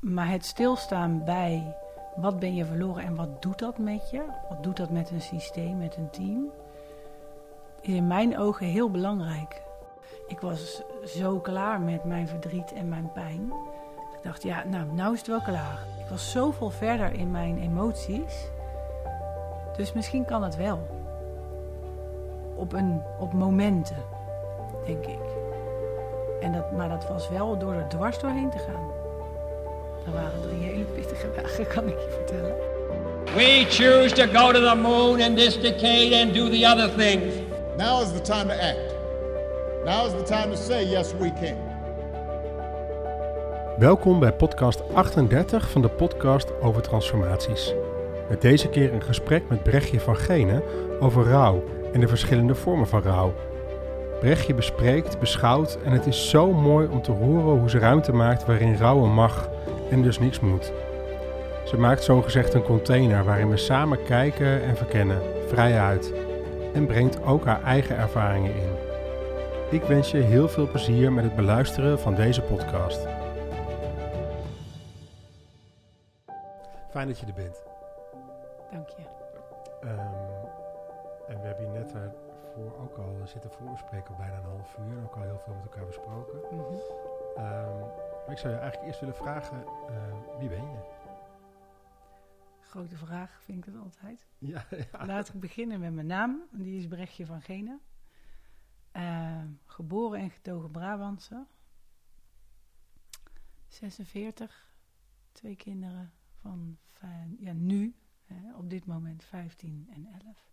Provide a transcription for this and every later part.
Maar het stilstaan bij wat ben je verloren en wat doet dat met je? Wat doet dat met een systeem, met een team? Is in mijn ogen heel belangrijk. Ik was zo klaar met mijn verdriet en mijn pijn. Ik dacht, ja, nou, nou is het wel klaar. Ik was zoveel verder in mijn emoties. Dus misschien kan het wel. Op, een, op momenten, denk ik. En dat, maar dat was wel door er dwars doorheen te gaan. Dat waren drie hele pittige dagen, kan ik je vertellen. We choose to go to the moon in this decade and do the other things. Now is the time to act. Now is the time to say, yes, we can. Welkom bij podcast 38 van de podcast over transformaties. Met deze keer een gesprek met Brechtje van Genen over rouw en de verschillende vormen van rouw. Brechtje bespreekt, beschouwt en het is zo mooi om te horen hoe ze ruimte maakt waarin rouwen mag en dus niks moet. Ze maakt zogezegd een container waarin we samen kijken en verkennen, vrij uit. En brengt ook haar eigen ervaringen in. Ik wens je heel veel plezier met het beluisteren van deze podcast. Fijn dat je er bent. Dank je. Ehm, en we hebben hier net voor ook al zitten voorbespreken, bijna een half uur. Ook al heel veel met elkaar besproken. Mhm. Ehm, maar ik zou je eigenlijk eerst willen vragen, eh, wie ben je? Grote vraag vind ik dat altijd. Ja, ja. Laten we beginnen met mijn naam. Die is Brechtje van Genen. Eh, geboren en getogen Brabantse. 46. Twee kinderen van vijf- ja, nu, hè, op dit moment 15 en 11.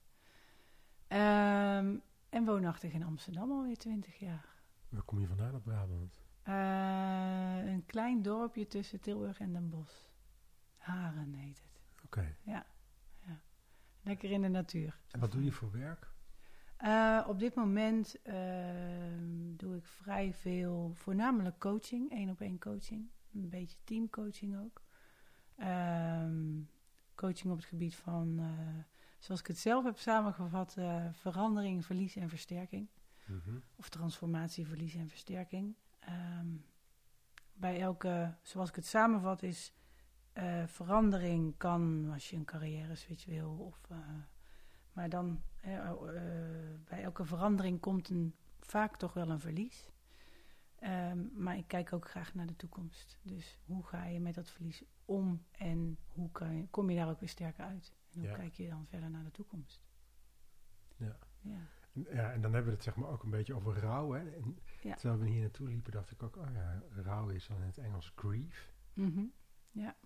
Ehm, en woonachtig in Amsterdam alweer 20 jaar. Waar kom je vandaan op Brabant? Eh, een klein dorpje tussen Tilburg en Den Bosch. Haren heet het. Oké. Ja, ja. Lekker in de natuur. En wat doe je voor werk? Eh, op dit moment ehm, doe ik vrij veel, voornamelijk coaching, één op één coaching. Een beetje teamcoaching ook. Ehm, coaching op het gebied van, eh, zoals ik het zelf heb samengevat, verandering, verlies en versterking. Mhm. Of transformatie, verlies en versterking. Ehm, bij elke, zoals ik het samenvat, is eh, verandering kan als je een carrière switch wil. Of, eh, maar dan eh, bij elke verandering komt een, vaak toch wel een verlies. Ehm, maar ik kijk ook graag naar de toekomst. Dus hoe ga je met dat verlies om en hoe kan je, kom je daar ook weer sterker uit? En hoe Ja. kijk je dan verder naar de toekomst? Ja. Ja. Ja, en dan hebben we het zeg maar ook een beetje over rouw. Hè? En Ja. Terwijl we hier naartoe liepen, dacht ik ook, oh ja, rouw is dan in het Engels grief. Mhm.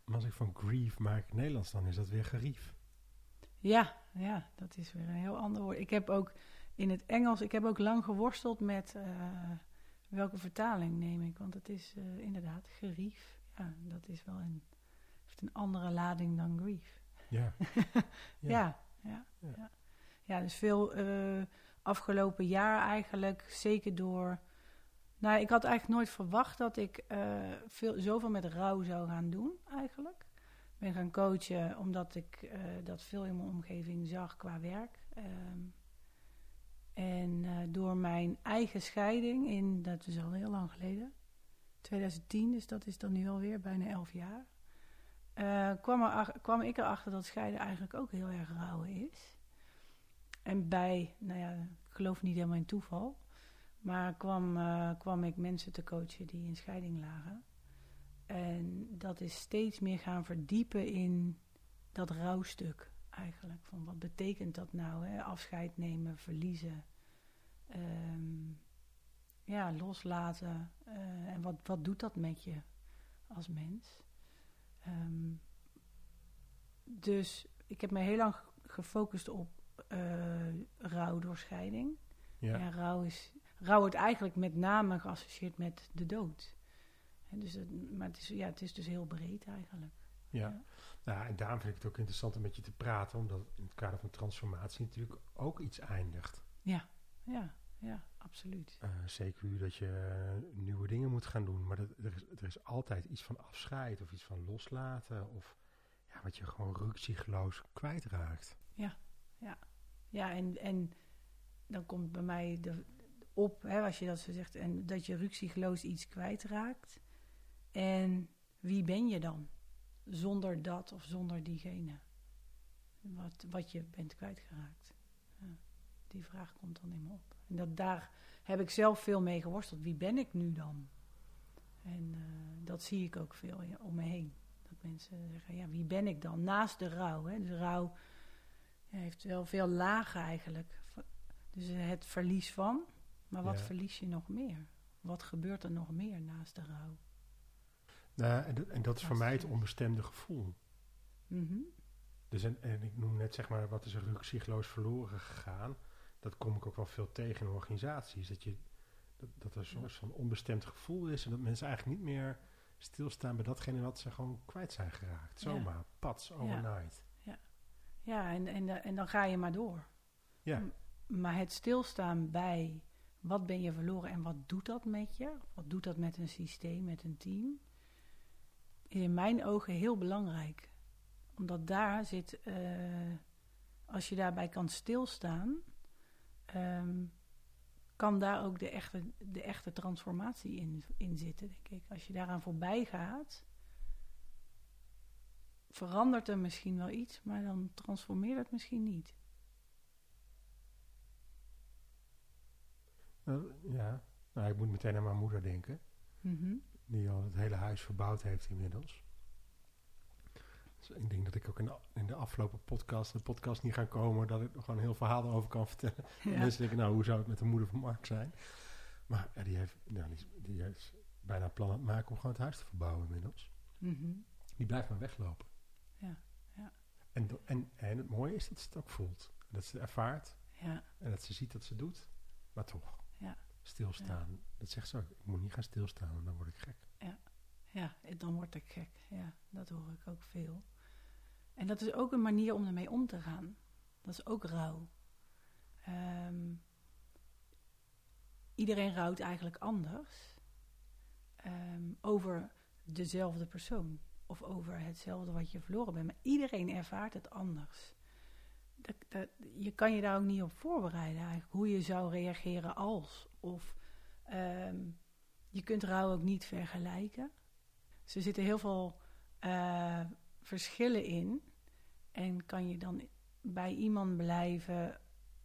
Maar als ik van grief maak in Nederlands, dan is dat weer gerief. Ja, ja, dat is weer een heel ander woord. Ik heb ook in het Engels, ik heb ook lang geworsteld met eh, welke vertaling neem ik. Want het is eh, inderdaad gerief. Ja, dat is wel een, heeft een andere lading dan grief. Ja. Ja, ja, ja. Ja. ja. dus veel eh, afgelopen jaar eigenlijk, zeker door... Nou, ik had eigenlijk nooit verwacht dat ik eh, veel, zoveel met rouw zou gaan doen, eigenlijk. Ik ben gaan coachen omdat ik eh, dat veel in mijn omgeving zag qua werk. Ehm, en eh, door mijn eigen scheiding in, dat is al heel lang geleden, 2010, dus dat is dan nu alweer bijna elf jaar, kwam, er, kwam ik erachter dat scheiden eigenlijk ook heel erg rouwen is. En bij, nou ja, ik geloof niet helemaal in toeval, maar kwam, eh, kwam ik mensen te coachen die in scheiding lagen. En dat is steeds meer gaan verdiepen in dat rouwstuk eigenlijk. Van wat betekent dat nou? Hè? Afscheid nemen, verliezen. ehm, ja, loslaten. eh, en wat, wat doet dat met je als mens? Ehm, dus ik heb me heel lang gefocust op eh, rouw door scheiding. Ja. Ja, rouw, is, rouw wordt eigenlijk met name geassocieerd met de dood. En dus het, maar het is, ja, het is dus heel breed eigenlijk. Ja. Ja. Nou, en daarom vind ik het ook interessant om met je te praten, omdat in het kader van transformatie natuurlijk ook iets eindigt. Ja, ja, ja, absoluut. Eh CQ dat je eh, nieuwe dingen moet gaan doen, maar dat, er, is, er is altijd iets van afscheid of iets van loslaten of ja, wat je gewoon ruksigloos kwijtraakt. Ja, en, en dan komt bij mij de, op, hè, als je dat zo zegt, en dat je ruksigloos iets kwijtraakt. En wie ben je dan? Zonder dat of zonder diegene. Wat, wat je bent kwijtgeraakt. Ja, die vraag komt dan in me op. En dat, daar heb ik zelf veel mee geworsteld. Wie ben ik nu dan? En eh, dat zie ik ook veel ja, om me heen. Dat mensen zeggen, ja, wie ben ik dan? Naast de rouw. Hè? De rouw ja, heeft wel veel lagen eigenlijk. Dus het verlies van. Maar wat Ja. verlies je nog meer? Wat gebeurt er nog meer naast de rouw? Nou, en, dat- en dat is voor mij het onbestemde gevoel. Mhm. Dus en, en ik noem net zeg maar, wat is er ruksigloos verloren gegaan. Dat kom ik ook wel veel tegen in organisaties. Dat, je, dat, dat er een soort van onbestemd gevoel is. En dat mensen eigenlijk niet meer stilstaan bij datgene wat ze gewoon kwijt zijn geraakt. Ja. Zomaar, pats, overnight. Ja, en, en, en dan ga je maar door. Ja. M- Maar het stilstaan bij wat ben je verloren en wat doet dat met je? Wat doet dat met een systeem, met een team? Is in mijn ogen heel belangrijk. Omdat daar zit, eh, als je daarbij kan stilstaan, ehm, kan daar ook de echte, de echte transformatie in, in zitten, denk ik. Als je daaraan voorbij gaat, verandert er misschien wel iets, maar dan transformeert het misschien niet. Nou, ja. Nou, ik moet meteen aan mijn moeder denken. Mhm. Die al het hele huis verbouwd heeft inmiddels. Dus ik denk dat ik ook in de, in de afgelopen podcast, de podcast niet gaan komen, dat ik nog gewoon een heel verhaal erover kan vertellen. Ja. Mensen denken, nou, hoe zou het met de moeder van Mark zijn? Maar ja, die, heeft, nou, die, is, die bijna plan aan het maken om gewoon het huis te verbouwen inmiddels. Mhm. Die blijft maar weglopen. Ja, ja. En, en, en het mooie is dat ze het ook voelt. Dat ze het ervaart Ja, en dat ze ziet dat ze doet. Maar toch, Ja. stilstaan. Dat zegt ze ook. Ik moet niet gaan stilstaan, want dan word ik gek. ja, dan word ik gek. Ja, dat hoor ik ook veel. En dat is ook een manier om ermee om te gaan. Dat is ook rouw. Ehm, iedereen rouwt eigenlijk anders ehm, over dezelfde persoon. Of over hetzelfde wat je verloren bent. Maar iedereen ervaart het anders. Dat, dat, je kan je daar ook niet op voorbereiden eigenlijk. Hoe je zou reageren als. Of ehm, je kunt rouw ook niet vergelijken. Dus er zitten heel veel eh, verschillen in. En kan je dan bij iemand blijven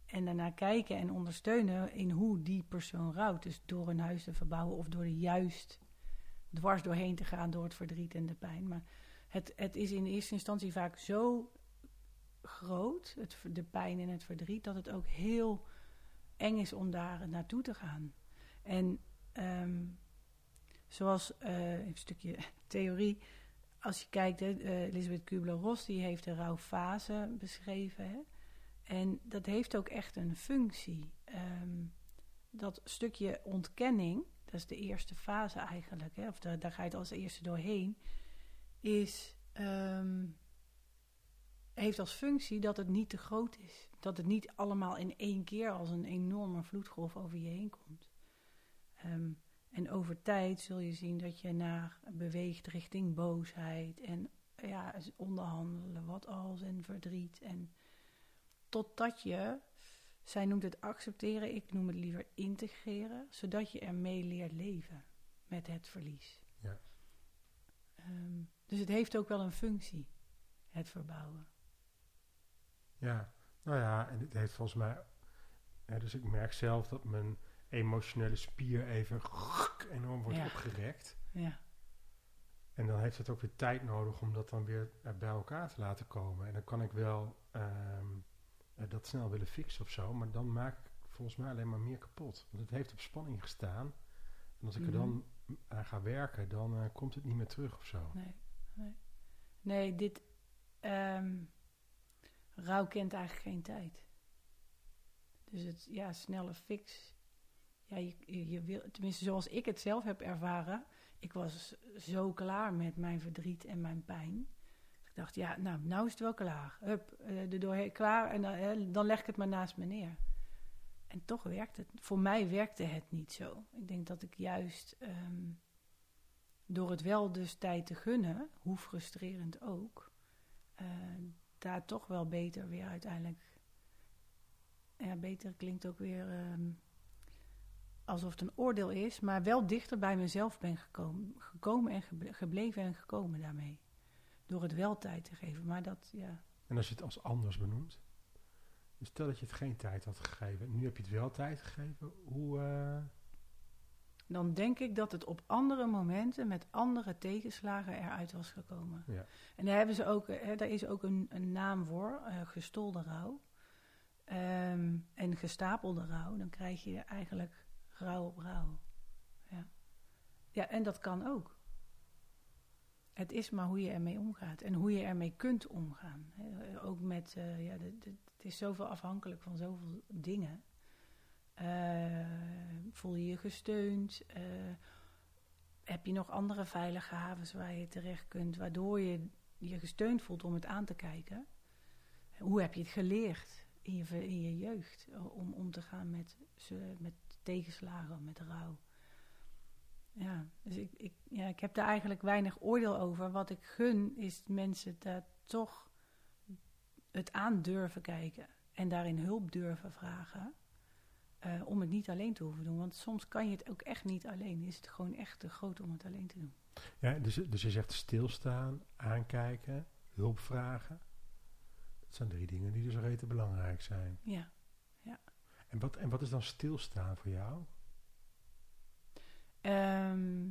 en daarna kijken en ondersteunen in hoe die persoon rouwt. Dus door een huis te verbouwen of door er juist dwars doorheen te gaan door het verdriet en de pijn. Maar het, het is in eerste instantie vaak zo groot, het, de pijn en het verdriet, dat het ook heel eng is om daar naartoe te gaan. En ehm, zoals eh, een stukje theorie, als je kijkt, hè, eh, Elisabeth Kubler-Ross die heeft de rouwfase beschreven. Hè? En dat heeft ook echt een functie. Ehm, dat stukje ontkenning, dat is de eerste fase eigenlijk, hè, of daar, ga je het als eerste doorheen, is, ehm, heeft als functie dat het niet te groot is. Dat het niet allemaal in één keer als een enorme vloedgolf over je heen komt. Ehm, en over tijd zul je zien dat je naar beweegt richting boosheid en ja, onderhandelen, wat als en verdriet. En totdat je, zij noemt het accepteren, ik noem het liever integreren, zodat je ermee leert leven met het verlies. Ja. Ehm, dus het heeft ook wel een functie, het verbouwen. Ja, nou ja, en het heeft volgens mij... Dus ik merk zelf dat mijn emotionele spier even enorm wordt Ja. opgerekt. Ja, En dan heeft het ook weer tijd nodig om dat dan weer eh, bij elkaar te laten komen. En dan kan ik wel ehm, eh, dat snel willen fixen of zo, maar dan maak ik volgens mij alleen maar meer kapot. Want het heeft op spanning gestaan. En als ik er dan aan ga werken, dan eh, komt het niet meer terug of zo. nee, nee. Nee, dit... ehm rouw kent eigenlijk geen tijd. Dus het, ja, snelle fix. Ja, je, je, je wil, tenminste zoals ik het zelf heb ervaren. Ik was zo klaar met mijn verdriet en mijn pijn. Dacht, ja, nou, nou is het wel klaar. Hup, eh, er doorheen, klaar en dan, dan leg ik het maar naast me neer. En toch werkt het. Voor mij werkte het niet zo. Ik denk dat ik juist ehm, door het wel dus tijd te gunnen, hoe frustrerend ook, eh, daar toch wel beter weer uiteindelijk. Ja, beter klinkt ook weer. ehm, alsof het een oordeel is, maar wel dichter bij mezelf ben gekomen, gekomen en geble- gebleven en gekomen daarmee. Door het wel tijd te geven. Maar dat, ja. En als je het als anders benoemt. Dus stel dat je het geen tijd had gegeven. Nu heb je het wel tijd gegeven. Hoe... eh, Dan denk ik dat het op andere momenten met andere tegenslagen eruit was gekomen. Ja. En daar, hebben ze ook, hè, daar is ook een, een naam voor, eh, gestolde rouw. Ehm, en gestapelde rouw, dan krijg je eigenlijk rouw op rouw. Ja. ja, en dat kan ook. Het is maar hoe je ermee omgaat en hoe je ermee kunt omgaan. Ook met, eh, ja, het is zoveel afhankelijk van zoveel dingen. Eh, voel je je gesteund? Eh, heb je nog andere veilige havens waar je terecht kunt, waardoor je je gesteund voelt om het aan te kijken? Hoe heb je het geleerd in je, in je jeugd om om te gaan met, met tegenslagen, met rouw? Ja, dus ik, ik, ja, ik heb daar eigenlijk weinig oordeel over. Wat ik gun is mensen daar toch het aan durven kijken en daarin hulp durven vragen. eh, om het niet alleen te hoeven doen. Want soms kan je het ook echt niet alleen. Is het gewoon echt te groot om het alleen te doen. ja, dus, dus je zegt stilstaan, aankijken, hulp vragen. Dat zijn drie dingen die dus rete belangrijk zijn. Ja. En wat, en wat is dan stilstaan voor jou? Ehm,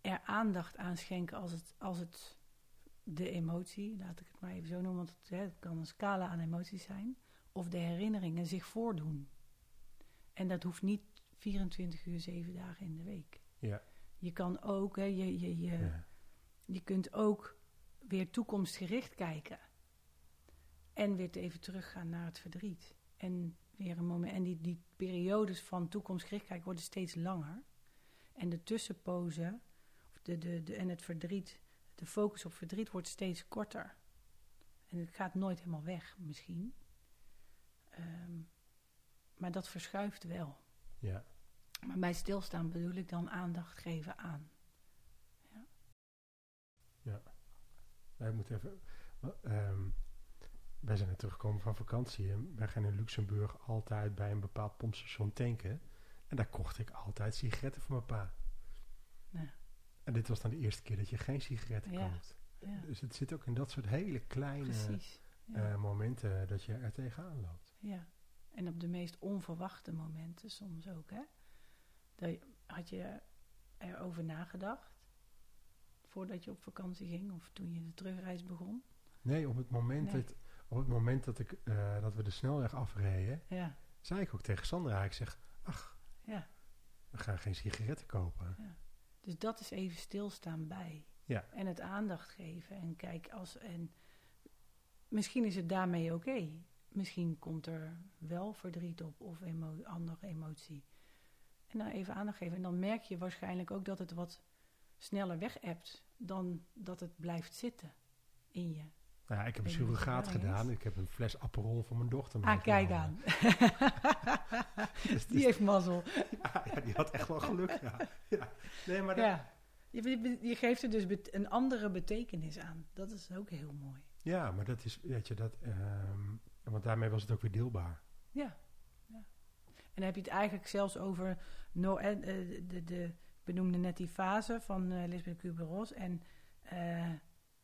er aandacht aan schenken als het, als het de emotie, laat ik het maar even zo noemen, want het, hè, het kan een scala aan emoties zijn, of de herinneringen zich voordoen. En dat hoeft niet 24 uur, 7 dagen in de week. Ja. Je kan ook, hè, je, je, je, Ja. je kunt ook weer toekomstgericht kijken. En weer even teruggaan naar het verdriet. En weer een moment. En die, die periodes van toekomstgericht kijken worden steeds langer. En de tussenpozen de, de, de, en het verdriet, de focus op verdriet wordt steeds korter. En het gaat nooit helemaal weg, misschien. Ehm, maar dat verschuift wel. ja. Maar bij stilstaan bedoel ik dan aandacht geven aan. Wij moeten even. wa- ehm, wij zijn net teruggekomen van vakantie en wij gaan in Luxemburg altijd bij een bepaald pompstation tanken. En daar kocht ik altijd sigaretten voor mijn pa. Ja. En dit was dan de eerste keer dat je geen sigaretten Ja. koopt. Ja, Dus het zit ook in dat soort hele kleine precies. Eh, momenten dat je er tegenaan loopt. Ja, en op de meest onverwachte momenten soms ook, hè? Dat je- had je erover nagedacht voordat je op vakantie ging of toen je de terugreis begon? Nee, op het moment, Nee. Dat, op het moment dat, ik, eh, dat we de snelweg afreden, Ja, zei ik ook tegen Sandra, ik zeg, ach, ja. we gaan geen sigaretten kopen. Dus dat is even stilstaan bij. Ja. En het aandacht geven en kijk als en misschien is het daarmee oké. Misschien komt er wel verdriet op of emo andere emotie. En dan even aandacht geven. En dan merk je waarschijnlijk ook dat het wat sneller weg hebt dan dat het blijft zitten in je. Nou, ja, ik heb een surrogaat gedaan. Ik heb een fles Aperol voor mijn dochter Ah, kijk aan. Dus- Die heeft mazzel. Ja, ja, die had echt wel geluk, ja. ja. Nee, maar dat-. Je, geeft er dus een andere betekenis aan. Dat is ook heel mooi. ja, maar dat is, weet je, dat... ehm, want daarmee was het ook weer deelbaar. Ja. ja. En dan heb je het eigenlijk zelfs over... No, eh, de, de benoemde net die fase van eh Lisbeth Kubler-Ross. En eh,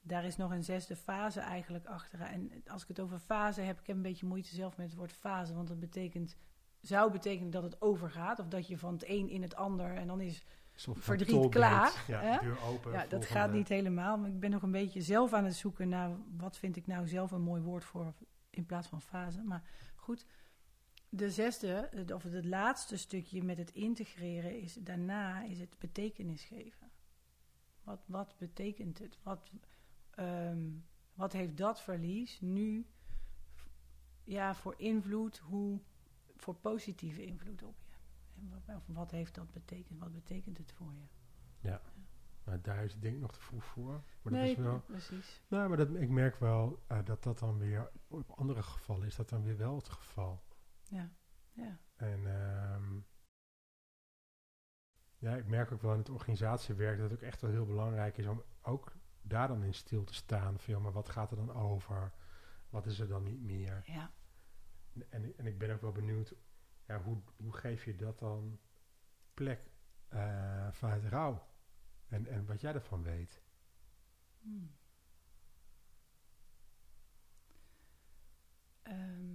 daar is nog een zesde fase eigenlijk achter. En als ik het over fase heb, ik heb een beetje moeite zelf met het woord fase. Want dat betekent, zou betekenen dat het overgaat. Of dat je van het een in het ander... En dan is Verdriet klaar, Ja, hè? deur open. Ja, dat volgende- gaat niet helemaal. Maar ik ben nog een beetje zelf aan het zoeken naar wat vind ik nou zelf een mooi woord voor in plaats van fase. Maar goed, de zesde, of het laatste stukje met het integreren is daarna is het betekenis geven. Wat, wat betekent het? Wat, ehm, wat heeft dat verlies nu ja, voor invloed, hoe, voor positieve invloed op je? En wat, of wat heeft dat betekend? Wat betekent het voor je? Maar daar is het denk ik nog te vroeg voor. Maar dat is wel... precies. Nou, maar dat, ik merk wel eh, dat dat dan weer... Op andere gevallen is dat dan weer wel het geval. Ja, ja. En ehm, ja, ik merk ook wel in het organisatiewerk dat het ook echt wel heel belangrijk is om ook daar dan in stil te staan. Van, maar wat gaat er dan over? Wat is er dan niet meer? Ja, En, en ik ben ook wel benieuwd ja, hoe, hoe geef je dat dan plek eh, vanuit rouw? En, en wat jij ervan weet. Hmm. Ehm,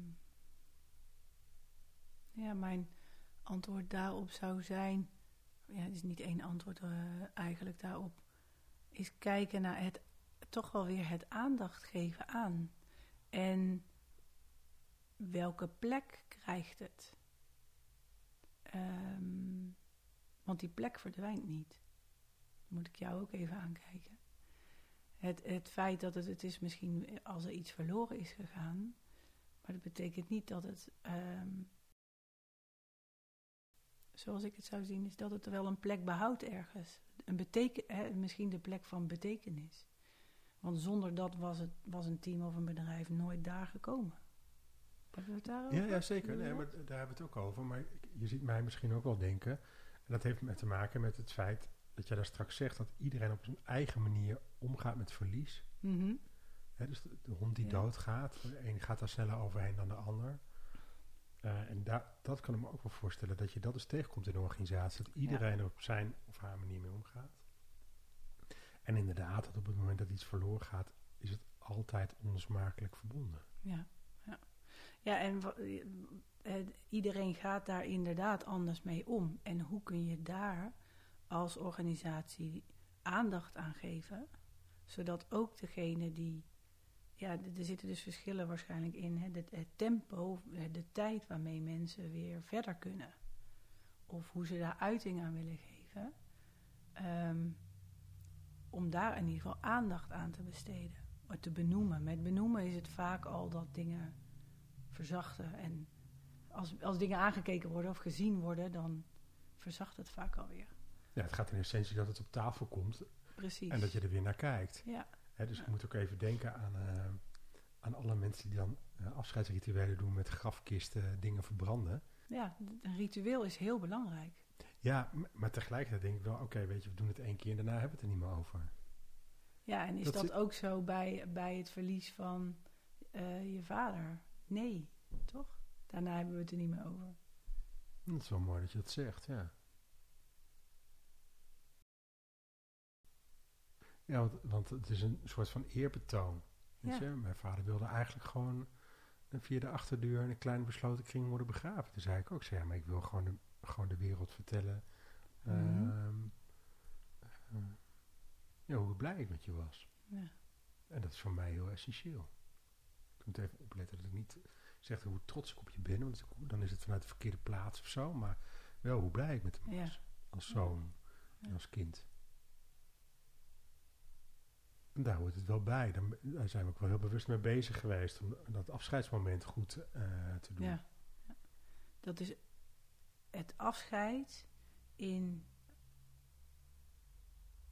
ja, mijn antwoord daarop zou zijn... Ja, het is niet één antwoord eh, eigenlijk daarop. Is kijken naar het... Toch wel weer het aandacht geven aan. En welke plek krijgt het? Ehm, want die plek verdwijnt niet. moet ik jou ook even aankijken. Het, het feit dat het, het is misschien als er iets verloren is gegaan, maar dat betekent niet dat het, ehm, zoals ik het zou zien, is dat het wel een plek behoudt ergens. Een beteken, hè, misschien de plek van betekenis. Want zonder dat was, het, was een team of een bedrijf nooit daar gekomen. Hebben we het daarover? Ja, ja zeker. Nee, maar daar hebben we het ook over. Maar je ziet mij misschien ook wel denken. En dat heeft met te maken met het feit dat jij daar straks zegt dat iedereen op zijn eigen manier omgaat met verlies. Mhm. Dus de, de hond die Ja. doodgaat, de een gaat daar sneller overheen dan de ander. Eh, en dat kan ik me ook wel voorstellen, dat je dat eens tegenkomt in een organisatie. Dat iedereen er op zijn of haar manier mee omgaat. En inderdaad, dat op het moment dat iets verloren gaat, is het altijd onlosmakelijk verbonden. Ja, ja. ja en wa- eh, iedereen gaat daar inderdaad anders mee om. En hoe kun je daar als organisatie aandacht aan geven, zodat ook degene die. Ja, er zitten dus verschillen waarschijnlijk in. Hè, het, het tempo, eh, de tijd waarmee mensen weer verder kunnen. Of hoe ze daar uiting aan willen geven. Ehm, om daar in ieder geval aandacht aan te besteden. Of te benoemen. Met benoemen is het vaak al dat dingen verzachten. En als, als dingen aangekeken worden of gezien worden, dan verzacht het vaak alweer. Ja, het gaat in essentie dat het op tafel komt Precies. en dat je er weer naar kijkt. Ja, Hè, dus je moet ook even denken aan, eh, aan alle mensen die dan eh, afscheidsrituelen doen met grafkisten, dingen verbranden. ja, een ritueel is heel belangrijk. Ja, maar tegelijkertijd denk ik wel, oké, weet je, we doen het één keer en daarna hebben we het er niet meer over. Ja, en is Dat dat, zit- ook zo bij, bij het verlies van eh, je vader? Nee, toch? Daarna hebben we het er niet meer over. Dat is wel mooi dat je dat zegt, ja. Ja, want, want het is een soort van eerbetoon. Weet Ja. je? Mijn vader wilde eigenlijk gewoon via de achterdeur in een kleine besloten kring worden begraven. Toen zei ik ook, zei, ja, maar ik wil gewoon de, gewoon de wereld vertellen Mhm. ehm, eh, ja, hoe blij ik met je was. Ja. En dat is voor mij heel essentieel. Ik moet even opletten dat ik niet zeg hoe trots ik op je ben, want dan is het vanuit de verkeerde plaats of zo, maar wel hoe blij ik met hem was. Als zoon en als kind. Daar hoort het wel bij. Daar zijn we ook wel heel bewust mee bezig geweest om dat afscheidsmoment goed eh, te doen. Ja. Dat is het afscheid in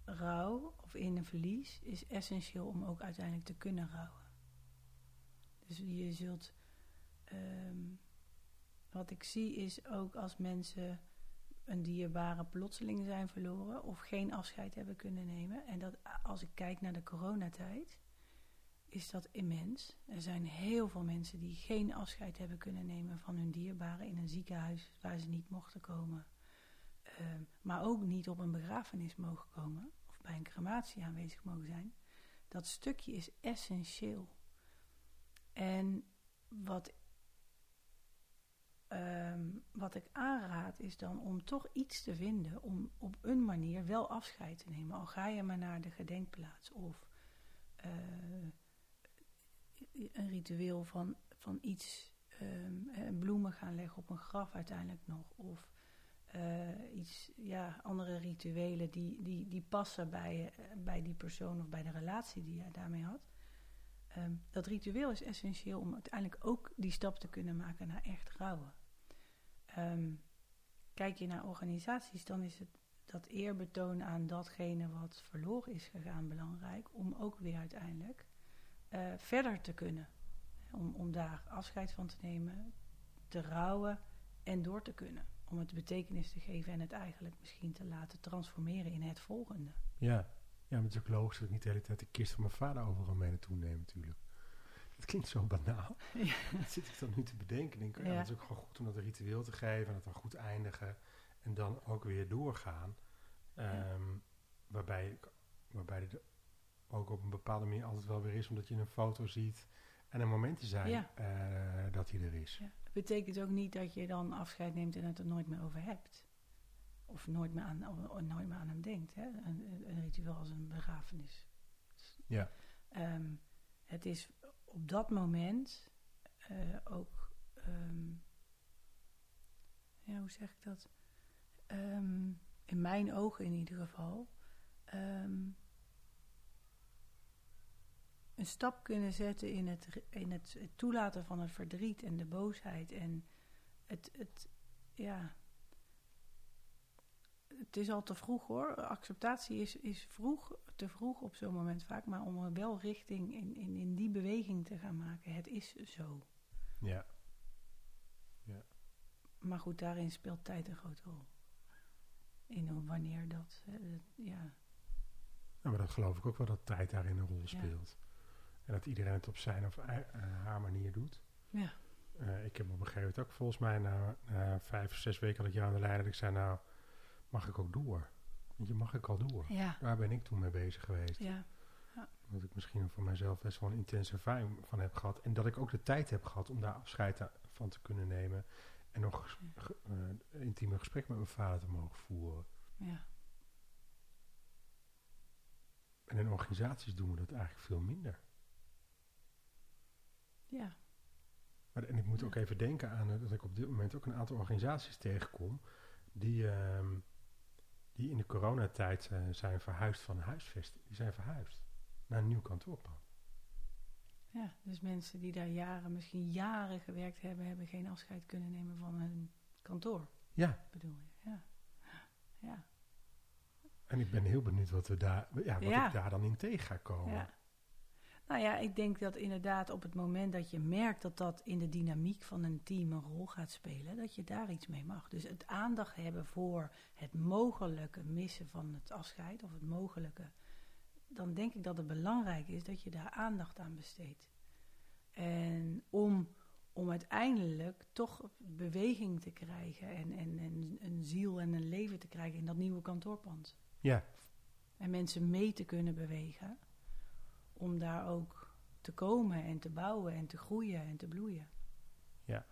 rouw of in een verlies is essentieel om ook uiteindelijk te kunnen rouwen. Dus je zult. ehm, wat ik zie is ook als mensen een dierbare plotseling zijn verloren of geen afscheid hebben kunnen nemen. En dat als ik kijk naar de coronatijd, is dat immens. Er zijn heel veel mensen die geen afscheid hebben kunnen nemen van hun dierbaren in een ziekenhuis waar ze niet mochten komen. Ehm, maar ook niet op een begrafenis mogen komen of bij een crematie aanwezig mogen zijn. Dat stukje is essentieel. En wat, ehm, wat ik aanraad is dan om toch iets te vinden om op een manier wel afscheid te nemen. Al ga je maar naar de gedenkplaats of eh, een ritueel van, van iets, eh, bloemen gaan leggen op een graf uiteindelijk nog. Of eh, iets, ja, andere rituelen die, die, die passen bij, eh, bij die persoon of bij de relatie die jij daarmee had. Ehm, dat ritueel is essentieel om uiteindelijk ook die stap te kunnen maken naar echt rouwen. Ehm, kijk je naar organisaties, dan is het dat eerbetoon aan datgene wat verloren is gegaan belangrijk. Om ook weer uiteindelijk eh, verder te kunnen. Om, om daar afscheid van te nemen, te rouwen en door te kunnen. Om het betekenis te geven en het eigenlijk misschien te laten transformeren in het volgende. Ja. Ja, maar het is ook logisch dat ik niet de hele tijd de kist van mijn vader overal mee naartoe neem natuurlijk. Het klinkt zo banaal. Ja. Dat zit ik dan nu te bedenken. Denk, ik, ja, Ja. Het is ook gewoon goed om dat ritueel te geven en het dan goed eindigen. En dan ook weer doorgaan. Ehm, waarbij, waarbij het ook op een bepaalde manier altijd wel weer is, omdat je een foto ziet en er momenten zijn Ja. eh, dat hij er is. Ja. Het betekent ook niet dat je dan afscheid neemt en het er nooit meer over hebt. Of nooit meer aan, nooit meer aan hem denkt. Hè? Een, een- ritueel als een begrafenis. Ja. Ehm, het is op dat moment eh, ook, ehm, ja, hoe zeg ik dat? Ehm, in mijn ogen in ieder geval, een stap kunnen zetten in het, in het, het toelaten van het verdriet en de boosheid en het, het ja. Het is al te vroeg hoor. Acceptatie is, is vroeg, te vroeg op zo'n moment vaak, maar om wel richting in, in, in die beweging te gaan maken. Het is zo. Ja. Maar goed, daarin speelt tijd een grote rol. In wanneer dat, hè, dat- ja. Nou, maar dat geloof ik ook wel dat tijd daarin een rol Ja. speelt. En dat iedereen het op zijn of eh, haar manier doet. Ja. Eh, ik heb op een gegeven moment ook volgens mij na, na vijf, zes weken dat ik jou aan de lijn ik zei nou, mag ik ook door? Want je mag ik al door. Ja. Daar ben ik toen mee bezig geweest. Ja. Dat ik misschien voor mezelf best wel een intense ervaring van heb gehad. En dat ik ook de tijd heb gehad om daar afscheid van te kunnen nemen. En nog ge- eh, intieme gesprek met mijn vader te mogen voeren. Ja. En in organisaties doen we dat eigenlijk veel minder. Ja. Maar, en ik moet Ja. ook even denken aan dat ik op dit moment ook een aantal organisaties tegenkom. Die, ehm, die in de coronatijd eh, zijn verhuisd van huisvesting. Die zijn verhuisd naar een nieuw kantoorpand. Ja, dus mensen die daar jaren, misschien jaren gewerkt hebben, hebben geen afscheid kunnen nemen van hun kantoor, Ja, bedoel je? Ja. Ja. en ik ben heel benieuwd wat, we daar, ja, wat Ja. ik daar dan in tegen ga komen. ja. Nou ja, ik denk dat inderdaad op het moment dat je merkt dat dat in de dynamiek van een team een rol gaat spelen, dat je daar iets mee mag. Dus het aandacht hebben voor het mogelijke missen van het afscheid of het mogelijke, dan denk ik dat het belangrijk is dat je daar aandacht aan besteedt. En om, om uiteindelijk toch beweging te krijgen en, en, en een ziel en een leven te krijgen in dat nieuwe kantoorpand. Ja, En mensen mee te kunnen bewegen. Om daar ook te komen en te bouwen en te groeien en te bloeien. Ja,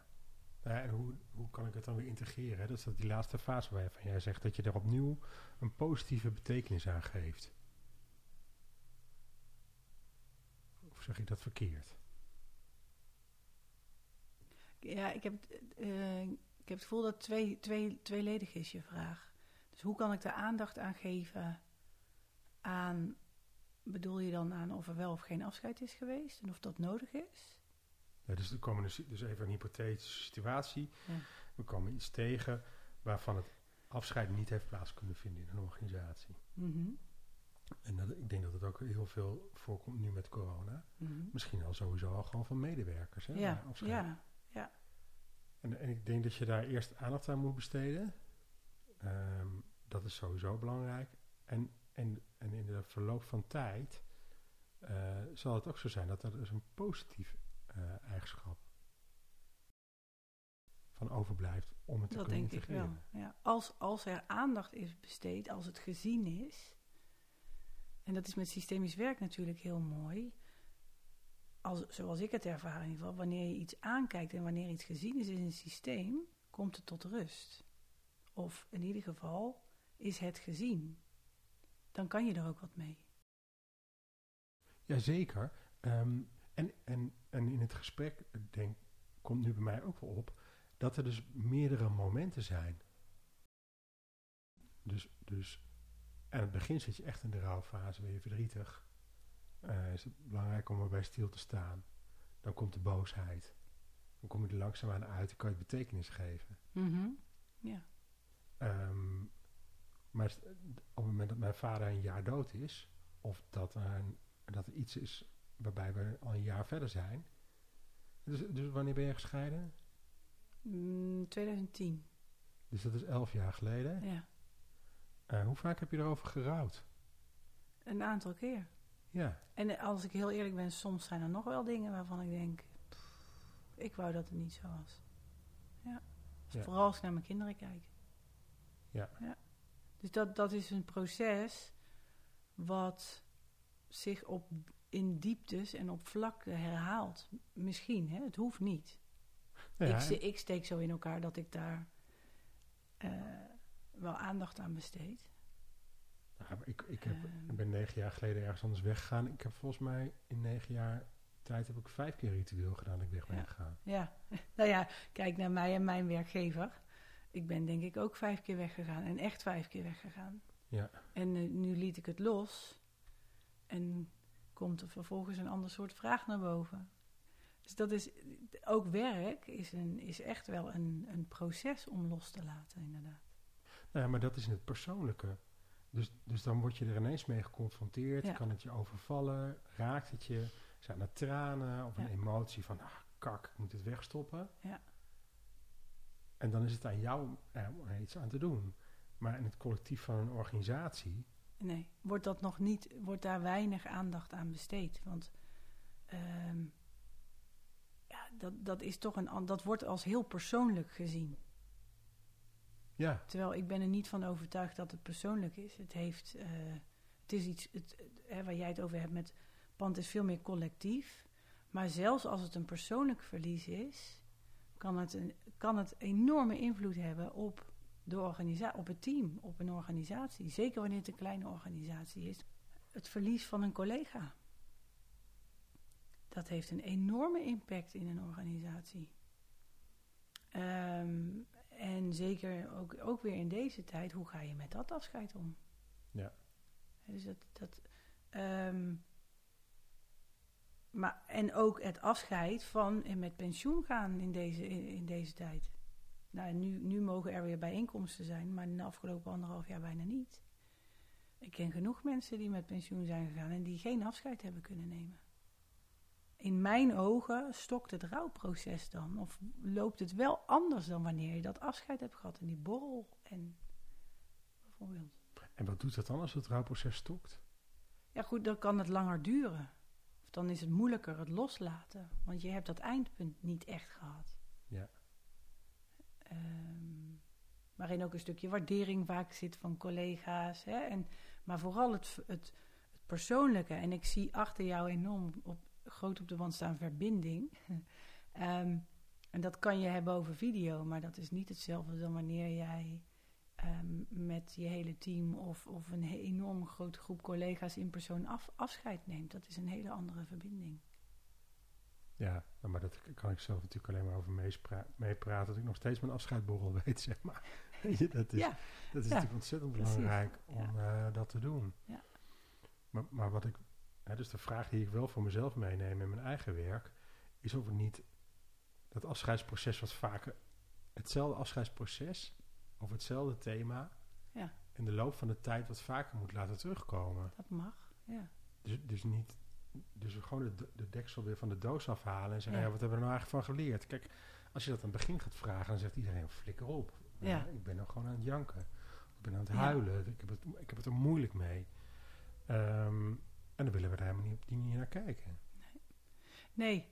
en hoe, hoe kan ik het dan weer integreren? hè? Dat is dat die laatste fase waarvan jij zegt dat je er opnieuw een positieve betekenis aan geeft. Of zeg ik dat verkeerd? Ja, ik heb, het, eh, ik heb het gevoel dat het twee, twee, tweeledig is je vraag. Dus hoe kan ik er aandacht aan geven aan... Bedoel je dan aan of er wel of geen afscheid is geweest en of dat nodig is? Ja, dus, er komen dus, dus even een hypothetische situatie. Ja. We komen iets tegen waarvan het afscheid niet heeft plaats kunnen vinden in een organisatie. Mhm, En dat, ik denk dat het ook heel veel voorkomt nu met corona. mhm. Misschien al sowieso al gewoon van medewerkers. Hè, Ja, afscheid ja, En, en ik denk dat je daar eerst aandacht aan moet besteden. Ehm, dat is sowieso belangrijk. En, en, en in de verloop van tijd eh, zal het ook zo zijn dat er dus een positief eh, eigenschap van overblijft om het te dat kunnen denk ik wel. integreren. Ja. Als, als er aandacht is besteed, als het gezien is... En dat is met systemisch werk natuurlijk heel mooi. Als, zoals ik het ervaar in ieder geval. Wanneer je iets aankijkt en wanneer iets gezien is in een systeem, komt het tot rust. Of in ieder geval is het gezien. Dan kan je er ook wat mee. Jazeker. Ehm en, en, en in het gesprek denk, komt nu bij mij ook wel op dat er dus meerdere momenten zijn. Dus, dus aan het begin zit je echt in de rouwfase, ben je verdrietig. Eh, is het belangrijk om erbij stil te staan. Dan komt de boosheid. Dan kom je er langzaamaan uit en kan je betekenis geven. Ja. Ehm, maar op het moment dat mijn vader een jaar dood is, of dat er, een- dat er iets is waarbij we al een jaar verder zijn. Dus, dus wanneer ben je gescheiden? Mm, 2010. Dus dat is elf jaar geleden. Ja. Eh, hoe vaak heb je erover gerouwd? Een aantal keer. Ja, En als ik heel eerlijk ben, soms zijn er nog wel dingen waarvan ik denk... pff, ik wou dat het niet zo was. Ja. Dus Ja. Vooral als ik naar mijn kinderen kijk. Ja. Dus dat, dat is een proces wat zich op, in dieptes en op vlakken herhaalt. Misschien, hè? het hoeft niet. Ja, ik, ik steek zo in elkaar dat ik daar eh, wel aandacht aan besteed. nou, ik, ik, heb, Ehm. ik ben negen jaar geleden ergens anders weggegaan. Ik heb volgens mij in negen jaar tijd heb ik vijf keer ritueel gedaan dat ik weg ben Ja. gegaan. Ja, nou ja, kijk naar mij en mijn werkgever. Ik ben denk ik ook vijf keer weggegaan en echt vijf keer weggegaan. Ja. En eh, nu liet ik het los en komt er vervolgens een ander soort vraag naar boven. Dus dat is, ook werk is, een, is echt wel een, een proces om los te laten, inderdaad. Nou ja, maar dat is in het persoonlijke. Dus, dus dan word je er ineens mee geconfronteerd. Ja. Kan het je overvallen? Raakt het je? Zijn er tranen of een emotie van, ah, kak, ik moet het wegstoppen? Ja. En dan is het aan jou eh, om er iets aan te doen. Maar in het collectief van een organisatie, Nee, wordt, dat nog niet, wordt daar weinig aandacht aan besteed. Want ehm, ja, dat, dat, is toch een, dat wordt als heel persoonlijk gezien. ja, Terwijl ik ben er niet van overtuigd dat het persoonlijk is. Het heeft, eh, het is iets, het- hè, waar jij het over hebt met pand is veel meer collectief. Maar zelfs als het een persoonlijk verlies is, kan het een kan het enorme invloed hebben op, de organisa op het team, op een organisatie. Zeker wanneer het een kleine organisatie is. Het verlies van een collega. Dat heeft een enorme impact in een organisatie. Ehm, en zeker ook, ook weer in deze tijd, hoe ga je met dat afscheid om? Ja. Dus dat, dat, ehm, maar, en ook het afscheid van en met pensioen gaan in deze, in, in deze tijd. Nou, nu, nu mogen er weer bijeenkomsten zijn, maar in de afgelopen anderhalf jaar bijna niet. Ik ken genoeg mensen die met pensioen zijn gegaan en die geen afscheid hebben kunnen nemen. In mijn ogen stokt het rouwproces dan. Of loopt het wel anders dan wanneer je dat afscheid hebt gehad in die borrel. En bijvoorbeeld. en wat doet dat dan als het rouwproces stokt? Ja, goed, dan kan het langer duren. Dan is het moeilijker het loslaten. Want je hebt dat eindpunt niet echt gehad. Ja. Ehm, waarin ook een stukje waardering vaak zit van collega's. Hè? En, maar vooral het, het, het persoonlijke. En ik zie achter jou enorm op, groot op de wand staan verbinding. Ehm, en dat kan je hebben over video, maar dat is niet hetzelfde dan wanneer jij ehm, met je hele team of, of een enorm grote groep collega's in persoon af, afscheid neemt. Dat is een hele andere verbinding. Ja, nou, maar dat kan ik zelf natuurlijk alleen maar over meepraten. Dat ik nog steeds mijn afscheidborrel weet, zeg maar. Dat is, Ja, dat is ja, natuurlijk ontzettend precies. belangrijk Ja. om eh, dat te doen. Ja. Maar, maar wat ik, hè, dus de vraag die ik wel voor mezelf meeneem in mijn eigen werk, is of het niet dat afscheidsproces wat vaker, hetzelfde afscheidsproces of hetzelfde thema, Ja. in de loop van de tijd wat vaker moet laten terugkomen. dat mag. Ja. Dus, dus niet, dus gewoon de, de- de deksel weer van de doos afhalen en zeggen, Ja. ja. wat hebben we er nou eigenlijk van geleerd? Kijk, als je dat aan het begin gaat vragen, dan zegt iedereen, flikker op. Ja. ik ben nou gewoon aan het janken. Ik ben aan het huilen. Ik, heb het, ik heb het er moeilijk mee. Ehm, en dan willen we daar helemaal niet op die manier naar kijken. Nee,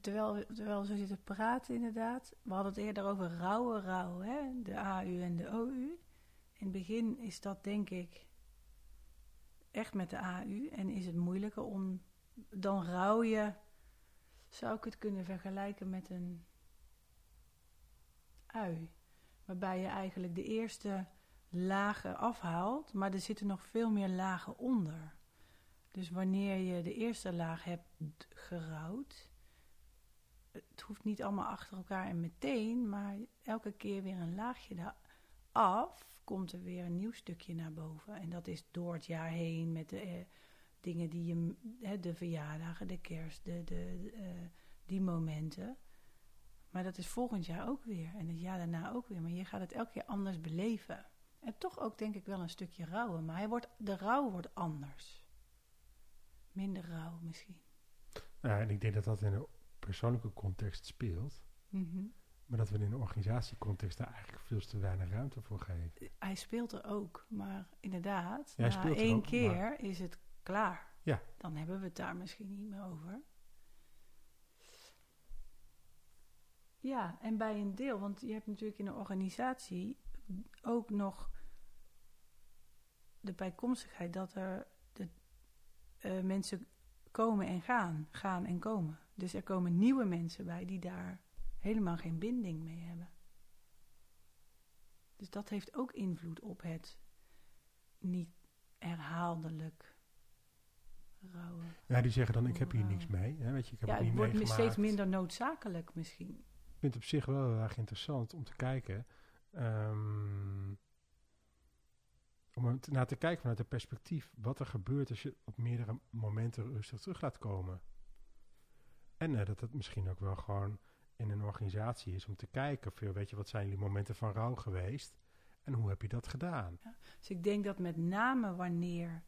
terwijl, terwijl we zo zitten praten inderdaad. We hadden het eerder over rauwe rouw, hè? de AU en de OU. In het begin is dat denk ik echt met de AU. En is het moeilijker om, dan rouw je, zou ik het kunnen vergelijken met een ui. Waarbij je eigenlijk de eerste lagen afhaalt, maar er zitten nog veel meer lagen onder. Dus wanneer je de eerste laag hebt gerouwd, het hoeft niet allemaal achter elkaar en meteen, maar elke keer weer een laagje af, komt er weer een nieuw stukje naar boven. En dat is door het jaar heen met de eh, dingen die je, hè, de verjaardagen, de kerst, de, de, eh, die momenten. Maar dat is volgend jaar ook weer en het jaar daarna ook weer. Maar je gaat het elke keer anders beleven. En toch ook denk ik wel een stukje rouwen, maar hij wordt, de rouw wordt anders minder rauw misschien. Nou, en ik denk dat dat in een persoonlijke context speelt. Mhm. Maar dat we in een organisatiecontext daar eigenlijk veel te weinig ruimte voor geven. Hij speelt er ook, maar inderdaad, Ja, na één ook, keer is het klaar. Ja. Dan hebben we het daar misschien niet meer over. Ja, en bij een deel, want je hebt natuurlijk in een organisatie ook nog de bijkomstigheid dat er de, eh, mensen komen en gaan, gaan en komen. Dus er komen nieuwe mensen bij die daar helemaal geen binding mee hebben. Dus dat heeft ook invloed op het niet herhaaldelijk rouwen. Ja, die zeggen dan, ik heb hier niks mee. Hè? Weet je, ik heb ja, het niet wordt meegemaakt. steeds minder noodzakelijk misschien. Ik vind het op zich wel heel erg interessant om te kijken. ehm, om naar te kijken vanuit het perspectief wat er gebeurt als je op meerdere momenten rustig terug laat komen. En eh, dat het misschien ook wel gewoon in een organisatie is om te kijken, of, weet je, wat zijn jullie momenten van rouw geweest? En hoe heb je dat gedaan? Dus ik denk dat met name wanneer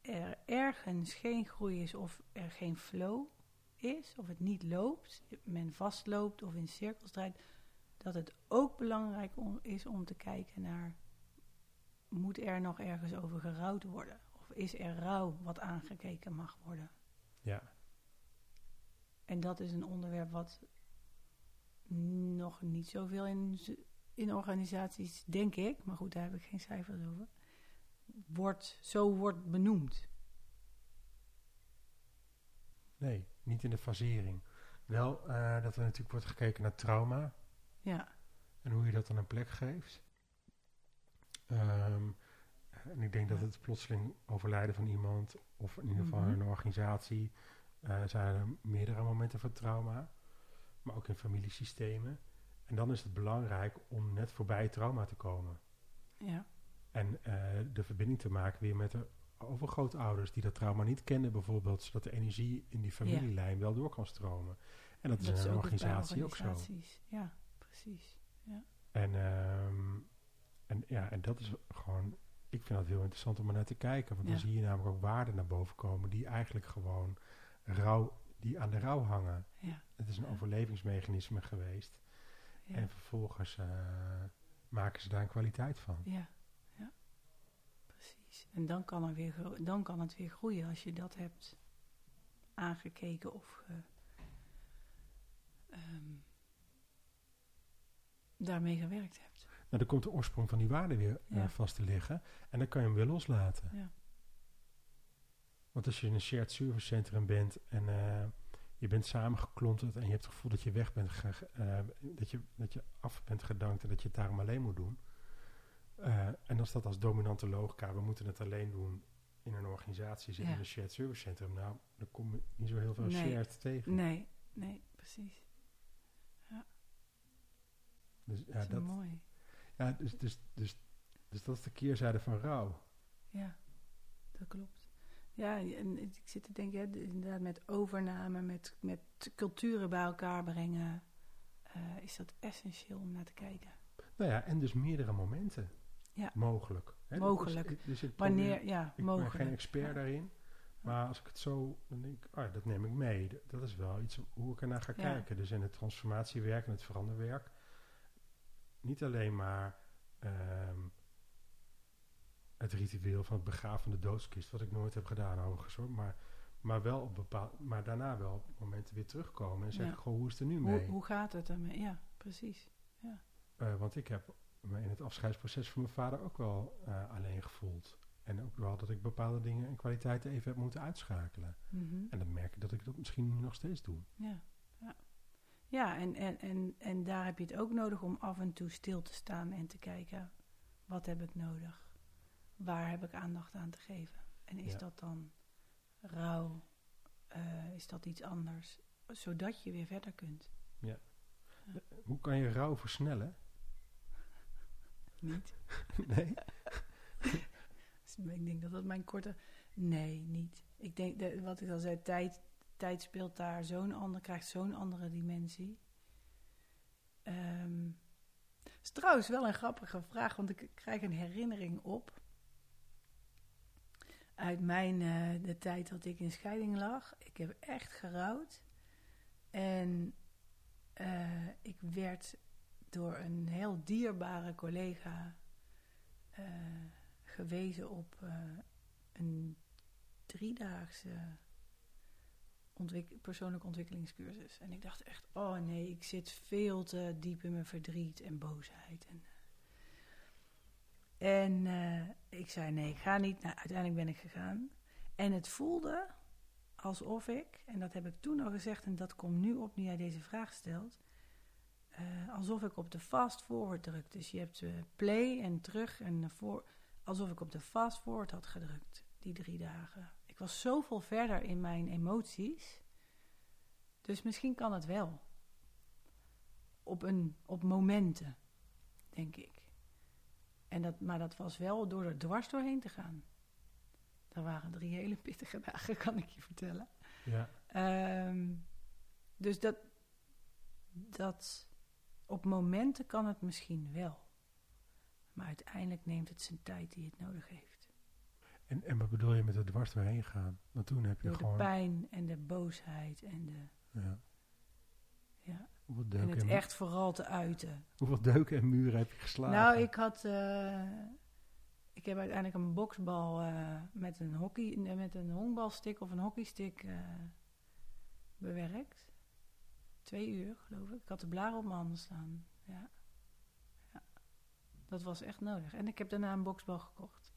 er ergens geen groei is of er geen flow is, of het niet loopt, men vastloopt of in cirkels draait, dat het ook belangrijk om- is om te kijken naar, moet er nog ergens over gerouwd worden? Of is er rouw wat aangekeken mag worden? Ja, En dat is een onderwerp wat nog niet zoveel in, in organisaties, denk ik, maar goed, daar heb ik geen cijfers over, wordt, zo wordt benoemd. nee, niet in de fasering. Wel eh, dat er natuurlijk wordt gekeken naar trauma. Ja, en hoe je dat dan een plek geeft. Ehm, en ik denk dat het plotseling overlijden van iemand, of in ieder geval Mhm. een organisatie, eh, zijn er meerdere momenten van trauma, maar ook in familiesystemen. En dan is het belangrijk om net voorbij trauma te komen. ja, En eh, de verbinding te maken weer met de overgrootouders die dat trauma niet kennen bijvoorbeeld, zodat de energie in die familielijn wel door kan stromen. En dat, is in een organisatie ook zo. Ja, precies. En, ehm, en, ja, en dat is gewoon, ik vind dat heel interessant om er naar te kijken. Want dan Ja. zie je namelijk ook waarden naar boven komen die eigenlijk gewoon rouw, die aan de rouw hangen. Ja, Het is een overlevingsmechanisme geweest. ja, En vervolgens eh, maken ze daar een kwaliteit van. ja, ja, precies. En dan kan, er weer, dan kan het weer groeien als je dat hebt aangekeken of ehm, daarmee gewerkt hebt. Nou, dan komt de oorsprong van die waarde weer eh, vast te liggen. En dan kan je hem weer loslaten. Ja. Want als je in een shared service centrum bent en eh, je bent samengeklonterd en je hebt het gevoel dat je weg bent, eh, dat, je, dat je af bent gedankt en dat je het daarom alleen moet doen. Eh, en als dat als dominante logica, we moeten het alleen doen in een organisatie, zit Ja. in een shared service centrum, nou, dan kom je niet zo heel veel Nee. shared tegen. Nee, nee, precies. Dus, ja, dat is dat, mooi. ja, dus, dus, dus, dus dat is de keerzijde van rouw. Ja, dat klopt. Ja, en ik zit te denken, inderdaad met overname, met, met culturen bij elkaar brengen, eh, is dat essentieel om naar te kijken. Nou ja, en dus meerdere momenten. Ja. Mogelijk. Hè? Mogelijk. Dus, dus ik Wanneer, ja, Ik mogelijk. ben geen expert Ja. daarin. Maar als ik het zo, dan denk ik, ja, dat neem ik mee. Dat is wel iets hoe ik ernaar ga Ja. kijken. Dus in het transformatiewerk en het veranderwerk. Niet alleen maar ehm, het ritueel van het begraven van de doodskist, wat ik nooit heb gedaan overigens hoor. Maar, maar, wel op bepaald, maar daarna wel op momenten weer terugkomen en zeggen, Ja. goh, hoe is het er nu mee? hoe gaat het ermee? Ja, precies. Eh, want ik heb me in het afscheidsproces van mijn vader ook wel eh, alleen gevoeld. En ook wel dat ik bepaalde dingen en kwaliteiten even heb moeten uitschakelen. Mhm. En dan merk ik dat ik dat misschien nu nog steeds doe. Ja, ja. ja en, en, en, en daar heb je het ook nodig om af en toe stil te staan en te kijken, wat heb ik nodig? Waar heb ik aandacht aan te geven? En is Ja. dat dan rouw? Eh, is dat iets anders? Zodat je weer verder kunt. Hoe kan je rouw versnellen? Niet? nee? Dus ik denk dat dat mijn korte... Nee, niet. Ik denk, dat, wat ik al zei, tijd, tijd speelt daar zo'n ander, krijgt zo'n andere dimensie. Het is trouwens wel een grappige vraag, want ik krijg een herinnering op. Uit mijn, eh, de tijd dat ik in scheiding lag. Ik heb echt gerouwd. En eh, ik werd door een heel dierbare collega... eh, gewezen op een driedaagse ontwik persoonlijke ontwikkelingscursus. En ik dacht echt, oh nee, ik zit veel te diep in mijn verdriet en boosheid. En, en ik zei nee, ik ga niet. Nou, uiteindelijk ben ik gegaan. En het voelde alsof ik, en dat heb ik toen al gezegd, en dat komt nu op nu jij deze vraag stelt. eh, alsof ik op de fast forward druk. Dus je hebt eh, play en terug en voor. Alsof ik op de fast forward had gedrukt, die drie dagen. Ik was zoveel verder in mijn emoties. Dus misschien kan het wel. Op, een, op momenten, denk ik. En dat, maar dat was wel door er dwars doorheen te gaan. Dat waren drie hele pittige dagen, kan ik je vertellen. Ja. Ehm, dus dat, dat op momenten kan het misschien wel. Maar uiteindelijk neemt het zijn tijd die het nodig heeft. En, en wat bedoel je met er dwars doorheen gaan? Want toen heb je Door de gewoon... pijn en de boosheid en, de, Ja. ja, Hoeveel, en het en, echt vooral te uiten. hoeveel deuken en muren heb je geslagen? Nou, ik had. eh, ik heb uiteindelijk een boksbal eh, met een hockey, met een honkbalstick of een hockeystick eh, bewerkt. Twee uur, geloof ik. Ik had de blaren op mijn handen staan. Ja. ja. Dat was echt nodig. En ik heb daarna een boksbal gekocht.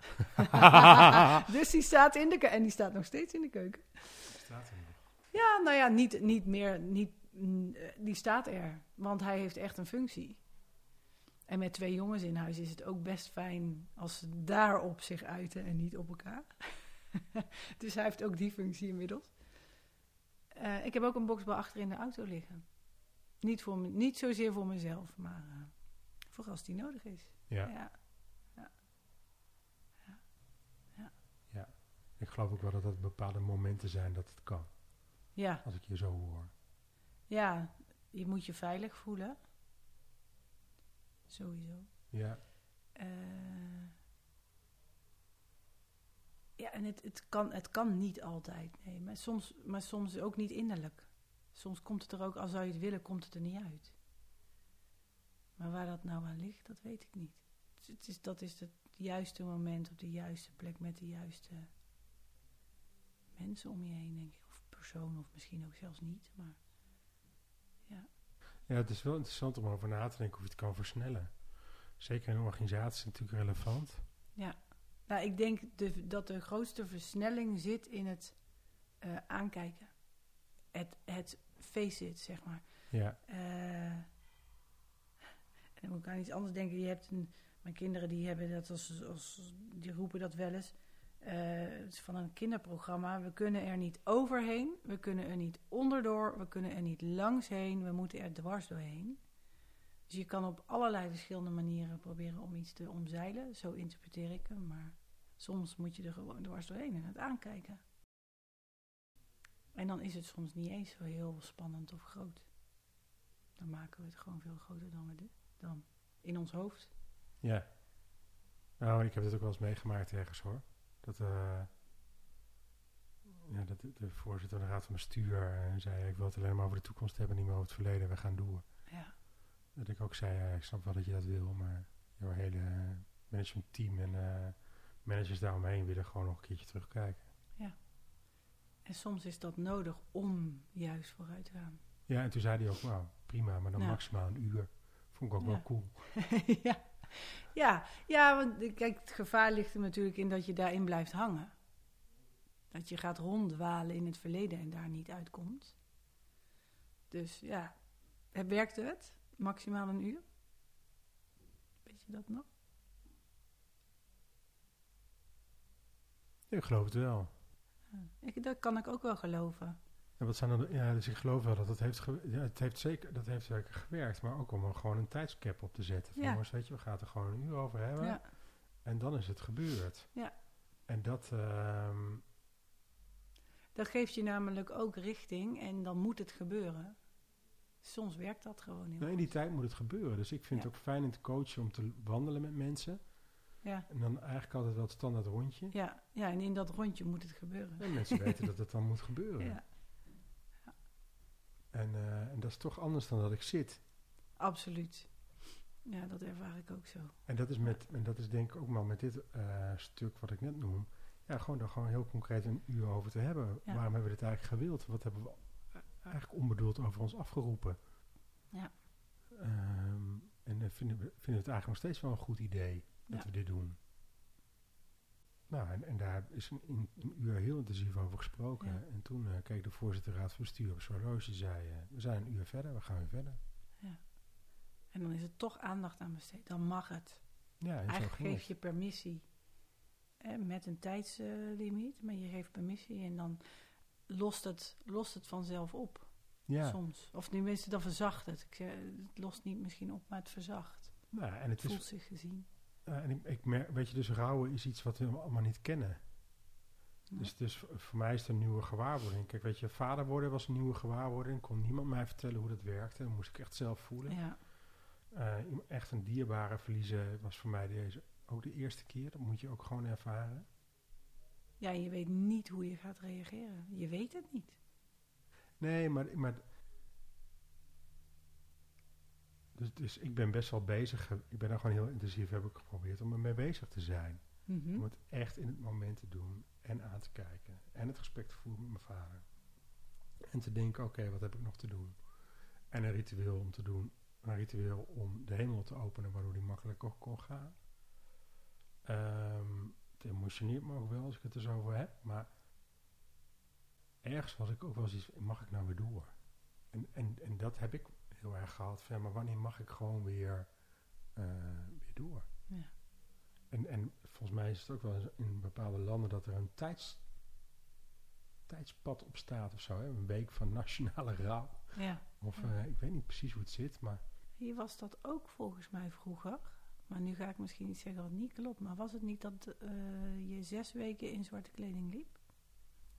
dus die staat in de keuken. En die staat nog steeds in de keuken. Staat er nog. Ja, nou ja, niet, niet meer. Niet, die staat er. Want hij heeft echt een functie. En met twee jongens in huis is het ook best fijn als ze daarop zich uiten en niet op elkaar. dus hij heeft ook die functie inmiddels. Eh, ik heb ook een boksbal achter in de auto liggen. Niet, voor me, niet zozeer voor mezelf, maar eh, voor als die nodig is. Ja. ja. Ik geloof ook wel dat dat bepaalde momenten zijn dat het kan. ja. Als ik je zo hoor. Ja, je moet je veilig voelen. Sowieso. Ja. Eh, ja, en het, het, kan, het kan niet altijd. Nee, maar soms, maar soms ook niet innerlijk. Soms komt het er ook, als zou je het willen, komt het er niet uit. Maar waar dat nou aan ligt, dat weet ik niet. Het is, dat is het juiste moment op de juiste plek met de juiste mensen om je heen, denk ik. Of persoon, of misschien ook zelfs niet. Maar ja, het is wel interessant om over na te denken of je het kan versnellen. Zeker in een organisatie is natuurlijk relevant. Nou, ik denk de, dat de grootste versnelling zit in het eh, aankijken. Het, het face it, zeg maar. Ja. Eh, en dan moet ik aan iets anders denken. Je hebt een, mijn kinderen die hebben dat als, als die roepen dat wel eens. Eh, van een kinderprogramma. We kunnen er niet overheen. We kunnen er niet onderdoor. We kunnen er niet langs heen. We moeten er dwars doorheen. Dus je kan op allerlei verschillende manieren proberen om iets te omzeilen. Zo interpreteer ik hem. Maar soms moet je er gewoon dwars doorheen en het aankijken. En dan is het soms niet eens zo heel spannend of groot. Dan maken we het gewoon veel groter dan we de, dan in ons hoofd. Ja. Nou, ik heb het ook wel eens meegemaakt ergens hoor. Dat, eh, ja, dat de, voorzitter van de raad van bestuur eh, zei: Ik wil het alleen maar over de toekomst hebben, niet meer over het verleden. We gaan door. Ja, Dat ik ook zei: ja, Ik snap wel dat je dat wil, maar jouw hele managementteam en eh, managers daaromheen willen gewoon nog een keertje terugkijken. en soms is dat nodig om juist vooruit te gaan. Ja, en toen zei hij ook: Nou, prima, maar dan Ja. maximaal een uur. Vond ik ook Ja. wel cool. ja. Ja, ja, want kijk, het gevaar ligt er natuurlijk in dat je daarin blijft hangen. Dat je gaat ronddwalen in het verleden en daar niet uitkomt. Dus ja, werkte het? Maximaal een uur? Weet je dat nog? Ik geloof het wel. Ja. Ik, dat kan ik ook wel geloven. En wat zijn dan, ja, dus ik geloof wel dat het heeft, ja, het heeft zeker, dat heeft zeker gewerkt, maar ook om er gewoon een tijdscap op te zetten. Van, Ja. jongens, weet je, we gaan het er gewoon een uur over hebben. Ja, En dan is het gebeurd. Ja. En dat, ehm, dat geeft je namelijk ook richting en dan moet het gebeuren. Soms werkt dat gewoon heel nou, in die goed. tijd moet het gebeuren. Dus ik vind Ja. het ook fijn in te coachen om te wandelen met mensen. Ja, En dan eigenlijk altijd wel het standaard rondje. ja, ja, en in dat rondje moet het gebeuren. En mensen weten dat het dan moet gebeuren. Ja, En, eh, en dat is toch anders dan dat ik zit. absoluut. Ja, dat ervaar ik ook zo. En dat is, met, en dat is denk ik ook maar met dit eh, stuk wat ik net noem. ja, gewoon daar gewoon heel concreet een uur over te hebben. Ja. Waarom hebben we dit eigenlijk gewild? Wat hebben we eigenlijk onbedoeld over ons afgeroepen? Ja. Ehm, en dan vinden we, vinden we het eigenlijk nog steeds wel een goed idee dat Ja. we dit doen. Nou, en, en daar is een, in- een uur heel intensief over gesproken. Ja. En toen eh, keek de voorzitter raad van bestuur op horloge en zei... eh, we zijn een uur verder, we gaan weer verder. En dan is er toch aandacht aan besteed. Dan mag het. Ja, Eigenlijk geef je permissie met een tijdslimiet, maar je geeft permissie en dan lost het, lost het vanzelf op. Ja, Soms. Of tenminste, dan verzacht het. Ik zeg, het lost niet misschien op, maar het verzacht. nou, en het Het voelt is... zich gezien. Eh, en ik, ik merk, weet je, dus rouwen is iets wat we allemaal niet kennen. Dus, dus voor mij is het een nieuwe gewaarwording. Kijk, weet je, vader worden was een nieuwe gewaarwording. Kon niemand mij vertellen hoe dat werkte. Dat moest ik echt zelf voelen. ja. Eh, echt een dierbare verliezen was voor mij deze ook de eerste keer. Dat moet je ook gewoon ervaren. ja, je weet niet hoe je gaat reageren. Je weet het niet. Nee, maar, maar dus, dus ik ben best wel bezig. Ik ben daar gewoon heel intensief, heb ik geprobeerd om ermee bezig te zijn. Mhm. Om het echt in het moment te doen en aan te kijken. En het gesprek te voeren met mijn vader. En te denken, oké, wat heb ik nog te doen? En een ritueel om te doen. Een ritueel om de hemel te openen, waardoor die makkelijker kon gaan. Ehm, het emotioneert me ook wel als ik het er zo over heb. Maar ergens was ik ook wel zoiets van, mag ik nou weer door? En, en, en dat heb ik heel erg gehad. Van, ja, maar wanneer mag ik gewoon weer, eh, weer door? Ja. En, en volgens mij is het ook wel eens in bepaalde landen dat er een tijds, tijdspad op staat of zo. Hè? Een week van nationale rouw. ja. Of Ja. eh, ik weet niet precies hoe het zit, maar Hier was dat ook volgens mij vroeger. Maar nu ga ik misschien iets zeggen wat niet klopt. Maar was het niet dat eh, je zes weken in zwarte kleding liep?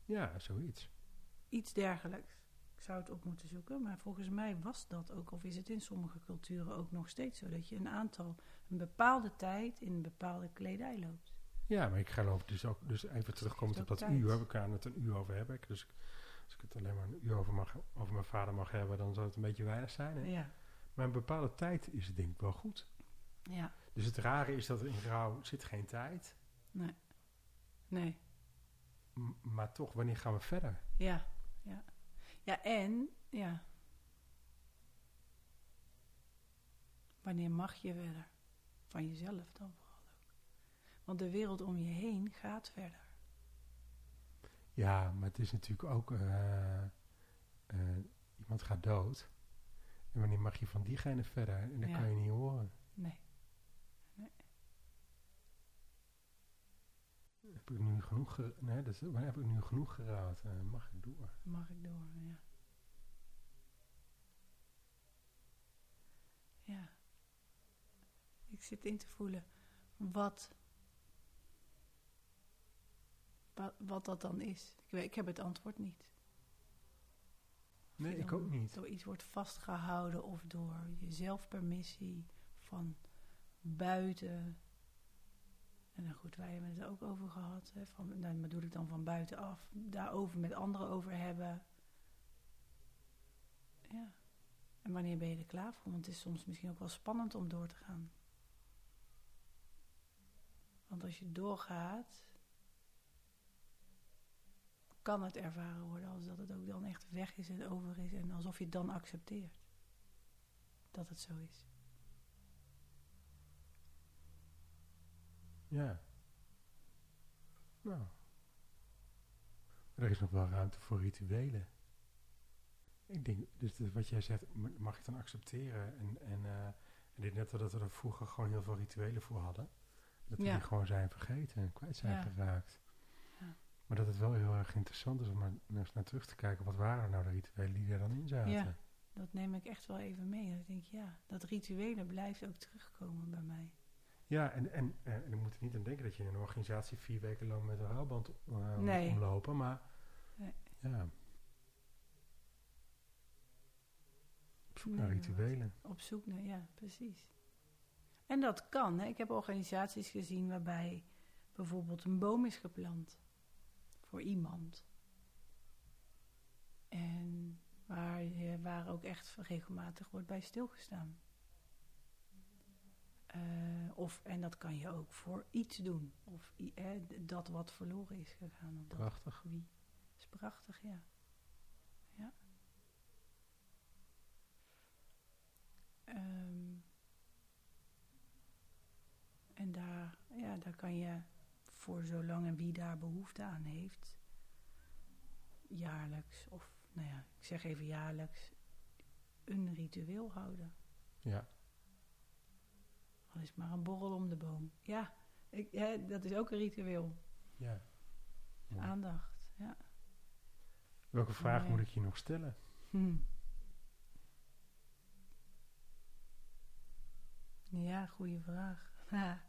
ja, zoiets. Iets dergelijks. Ik zou het op moeten zoeken. Maar volgens mij was dat ook. Of is het in sommige culturen ook nog steeds zo. Dat je een aantal, een bepaalde tijd in een bepaalde kledij loopt. Ja, maar ik geloof dus ook, dus even terugkomend op dat tijd. uur. We gaan het een uur over hebben. Dus als ik het alleen maar een uur over, mag, over mijn vader mag hebben, dan zou het een beetje weinig zijn. Hè? Ja. Maar een bepaalde tijd is het denk ik wel goed. Ja. Dus het rare is dat er in rouw zit geen tijd. Nee. Nee. M- maar toch, wanneer gaan we verder? Ja. Ja. Ja, en... Ja. Wanneer mag je verder? Van jezelf dan vooral ook. Want de wereld om je heen gaat verder. Ja, maar het is natuurlijk ook... eh, eh, iemand gaat dood. En wanneer mag je van diegene verder? En dat Ja. kan je niet horen. Nee. Heb ik nu genoeg, ge- nee, wanneer heb ik nu genoeg? Eh, mag ik door? Mag ik door, ja. Ja. Ik zit in te voelen wat, wat, wat dat dan is. Ik, weet, ik heb het antwoord niet. Nee, ik ook niet. Door iets wordt vastgehouden of door je zelfpermissie van buiten. En dan goed, wij hebben het ook over gehad. Hè, van, nou, maar bedoel ik dan van buitenaf. Daarover met anderen over hebben. Ja. En wanneer ben je er klaar voor? Want het is soms misschien ook wel spannend om door te gaan. Want als je doorgaat, kan het ervaren worden als dat het ook dan echt weg is en over is. En alsof je het dan accepteert dat het zo is. Ja. Nou. Er is nog wel ruimte voor rituelen. Ik denk, dus wat jij zegt, mag ik dan accepteren? En, en, eh, en dit net dat we er vroeger gewoon heel veel rituelen voor hadden. Dat we Ja. die gewoon zijn vergeten en kwijt zijn Ja. geraakt. Ja. Maar dat het wel heel erg interessant is om er eens naar terug te kijken. Wat waren nou de rituelen die er dan in zaten? Ja. Dat neem ik echt wel even mee. Dat ik denk, ja, dat rituelen blijft ook terugkomen bij mij. Ja, en, en, eh, en, ik moet er niet aan denken dat je in een organisatie vier weken lang met een rouwband eh, moet omlopen. Maar Nee. ja. Op zoek naar rituelen. Op zoek naar, ja, precies. En dat kan. Hè. Ik heb organisaties gezien waarbij bijvoorbeeld een boom is geplant voor iemand. En waar, je- waar ook echt regelmatig wordt bij stilgestaan. Eh, of, en dat kan je ook voor iets doen. Of d- dat wat verloren is gegaan. Of dat Prachtig. wie. is prachtig, ja. Ja. Ehm, en daar, ja, daar kan je voor zolang en wie daar behoefte aan heeft, jaarlijks, of nou ja, ik zeg even jaarlijks, een ritueel houden. Ja. Al is het maar een borrel om de boom. Ja, ik, hè, dat is ook een ritueel. ja. Mooi. Aandacht, ja. Welke vraag Nee. moet ik je nog stellen? Hm. Ja, goede vraag.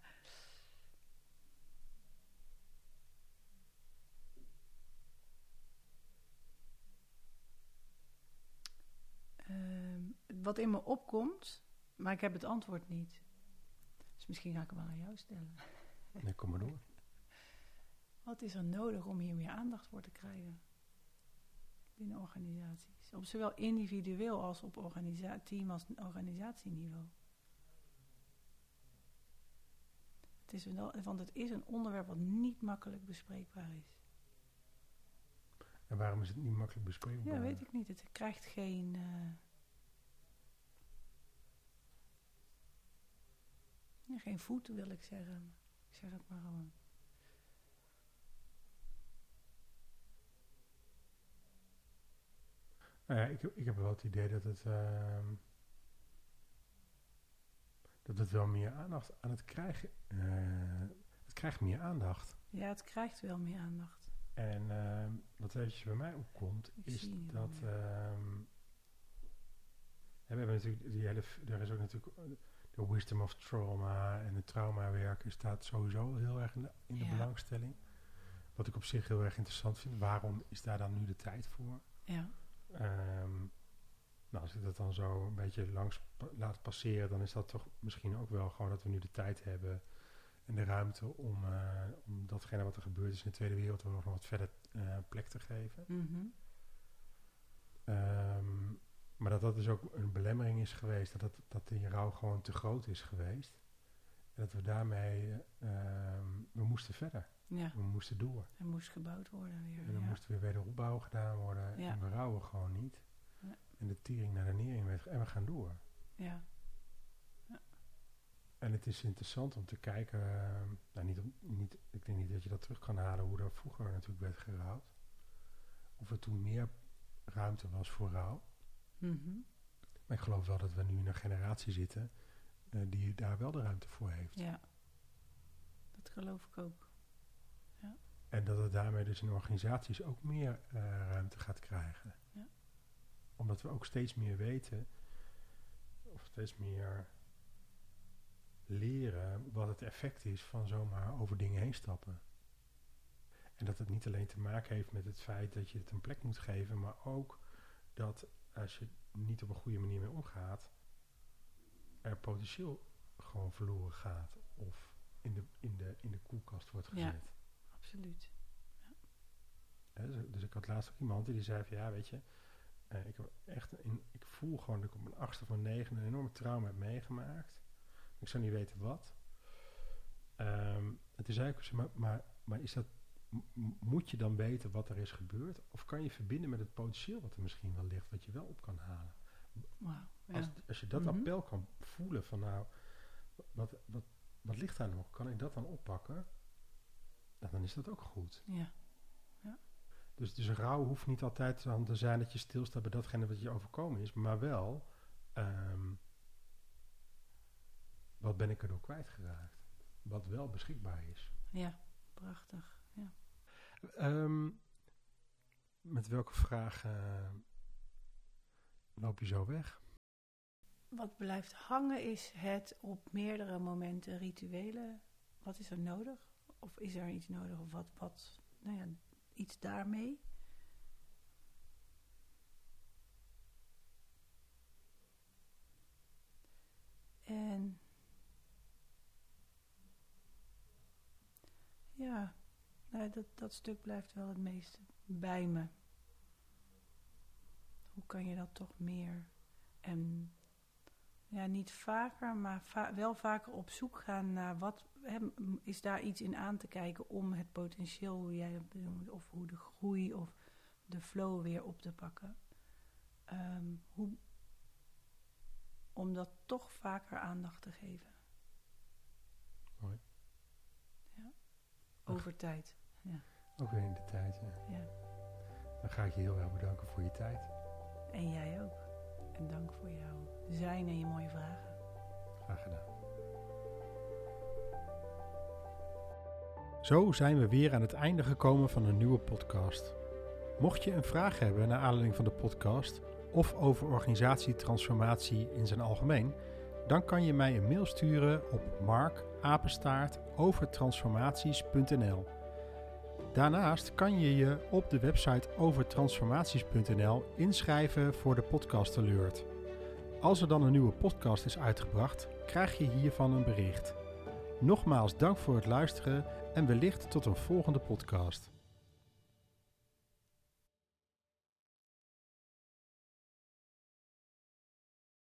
Ehm, wat in me opkomt, maar ik heb het antwoord niet. Dus misschien ga ik hem wel aan jou stellen. Nee, kom maar door. Wat is er nodig om hier meer aandacht voor te krijgen? Binnen organisaties. Op zowel individueel als op organisa team- als organisatieniveau. Het is wel, want het is een onderwerp wat niet makkelijk bespreekbaar is. En waarom is het niet makkelijk bespreekbaar? Ja, weet ik niet. Het krijgt geen. eh, geen voet, wil ik zeggen. Ik zeg het maar gewoon. Nou ja, ik, ik heb wel het idee dat het, ehm, dat het wel meer aandacht aan het krijgen. eh, het krijgt meer aandacht. Ja, het krijgt wel meer aandacht. En ehm, wat eventjes bij mij opkomt, Ik is dat. ehm, we hebben natuurlijk die hele. Er is ook natuurlijk de wisdom of trauma en het traumawerken staat sowieso heel erg in de, in de Ja. belangstelling. Wat ik op zich heel erg interessant vind. Waarom is daar dan nu de tijd voor? Ja, Ehm, nou, als ik dat dan zo een beetje langs pa- laat passeren, dan is dat toch misschien ook wel gewoon dat we nu de tijd hebben en de ruimte om, eh, om datgene wat er gebeurd is in de Tweede Wereldoorlog nog wat verder eh, plek te geven. Ehm, maar dat dat dus ook een belemmering is geweest, dat, dat, dat die rouw gewoon te groot is geweest. En dat we daarmee, eh, ehm, we moesten verder, ja. we moesten door. Er moest gebouwd worden weer. En dan ja. moest weer wederopbouw gedaan worden Ja. en we rouwen gewoon niet. Ja. En de tiering naar de nering werd en we gaan door. ja. En het is interessant om te kijken, eh, nou niet, niet, ik denk niet dat je dat terug kan halen hoe er vroeger natuurlijk werd gerouwd. Of er toen meer ruimte was voor rouw. Mhm. Maar ik geloof wel dat we nu in een generatie zitten eh, die daar wel de ruimte voor heeft. ja. Dat geloof ik ook. En dat het daarmee dus in organisaties ook meer eh, ruimte gaat krijgen. Ja. Omdat we ook steeds meer weten, of steeds meer leren wat het effect is van zomaar over dingen heen stappen. En dat het niet alleen te maken heeft met het feit dat je het een plek moet geven, maar ook dat als je niet op een goede manier mee omgaat, er potentieel gewoon verloren gaat of in de, in de, in de koelkast wordt Ja. gezet. Absoluut. Hè, dus, dus ik had laatst ook iemand die zei van ja, weet je, eh, ik, heb echt ik voel gewoon dat ik op mijn achtste van negen een enorme trauma heb meegemaakt. Ik zou niet weten wat. Ehm en toen zei ik, maar, maar, maar is dat, moet je dan weten wat er is gebeurd? Of kan je verbinden met het potentieel wat er misschien wel ligt, wat je wel op kan halen? Ja. Als, als je dat Mhm. appel kan voelen van nou, wat, wat, wat ligt daar nog? Kan ik dat dan oppakken? Nou, dan is dat ook goed. ja. Dus, dus rouw hoeft niet altijd te zijn dat je stilstaat bij datgene wat je overkomen is, maar wel, ehm, wat ben ik er door kwijtgeraakt? Wat wel beschikbaar is. Ja. Prachtig. Ehm, met welke vraag eh, loop je zo weg? Wat blijft hangen is het op meerdere momenten rituelen. Wat is er nodig? Of is er iets nodig? Of wat, wat nou ja, iets daarmee? En ja, nou, dat, dat stuk blijft wel het meest bij me. Hoe kan je dat toch meer en ja, niet vaker, maar va- wel vaker op zoek gaan naar wat hè, is daar iets in aan te kijken om het potentieel, hoe jij benoemt, of hoe de groei of de flow weer op te pakken. Ehm, hoe, om dat toch vaker aandacht te geven. Mooi. Ja. Over tijd. Ook weer in de tijd. Ja. Ja. Dan ga ik je heel erg bedanken voor je tijd. En jij ook. En dank voor jouw zijn en je mooie vragen. Graag gedaan. Zo zijn we weer aan het einde gekomen van een nieuwe podcast. Mocht je een vraag hebben naar aanleiding van de podcast of over organisatietransformatie in zijn algemeen, dan kan je mij een mail sturen op markapenstaartovertransformaties.nl. Daarnaast kan je je op de website overtransformaties.nl inschrijven voor de podcast alert. Als er dan een nieuwe podcast is uitgebracht, krijg je hiervan een bericht. Nogmaals dank voor het luisteren en wellicht tot een volgende podcast.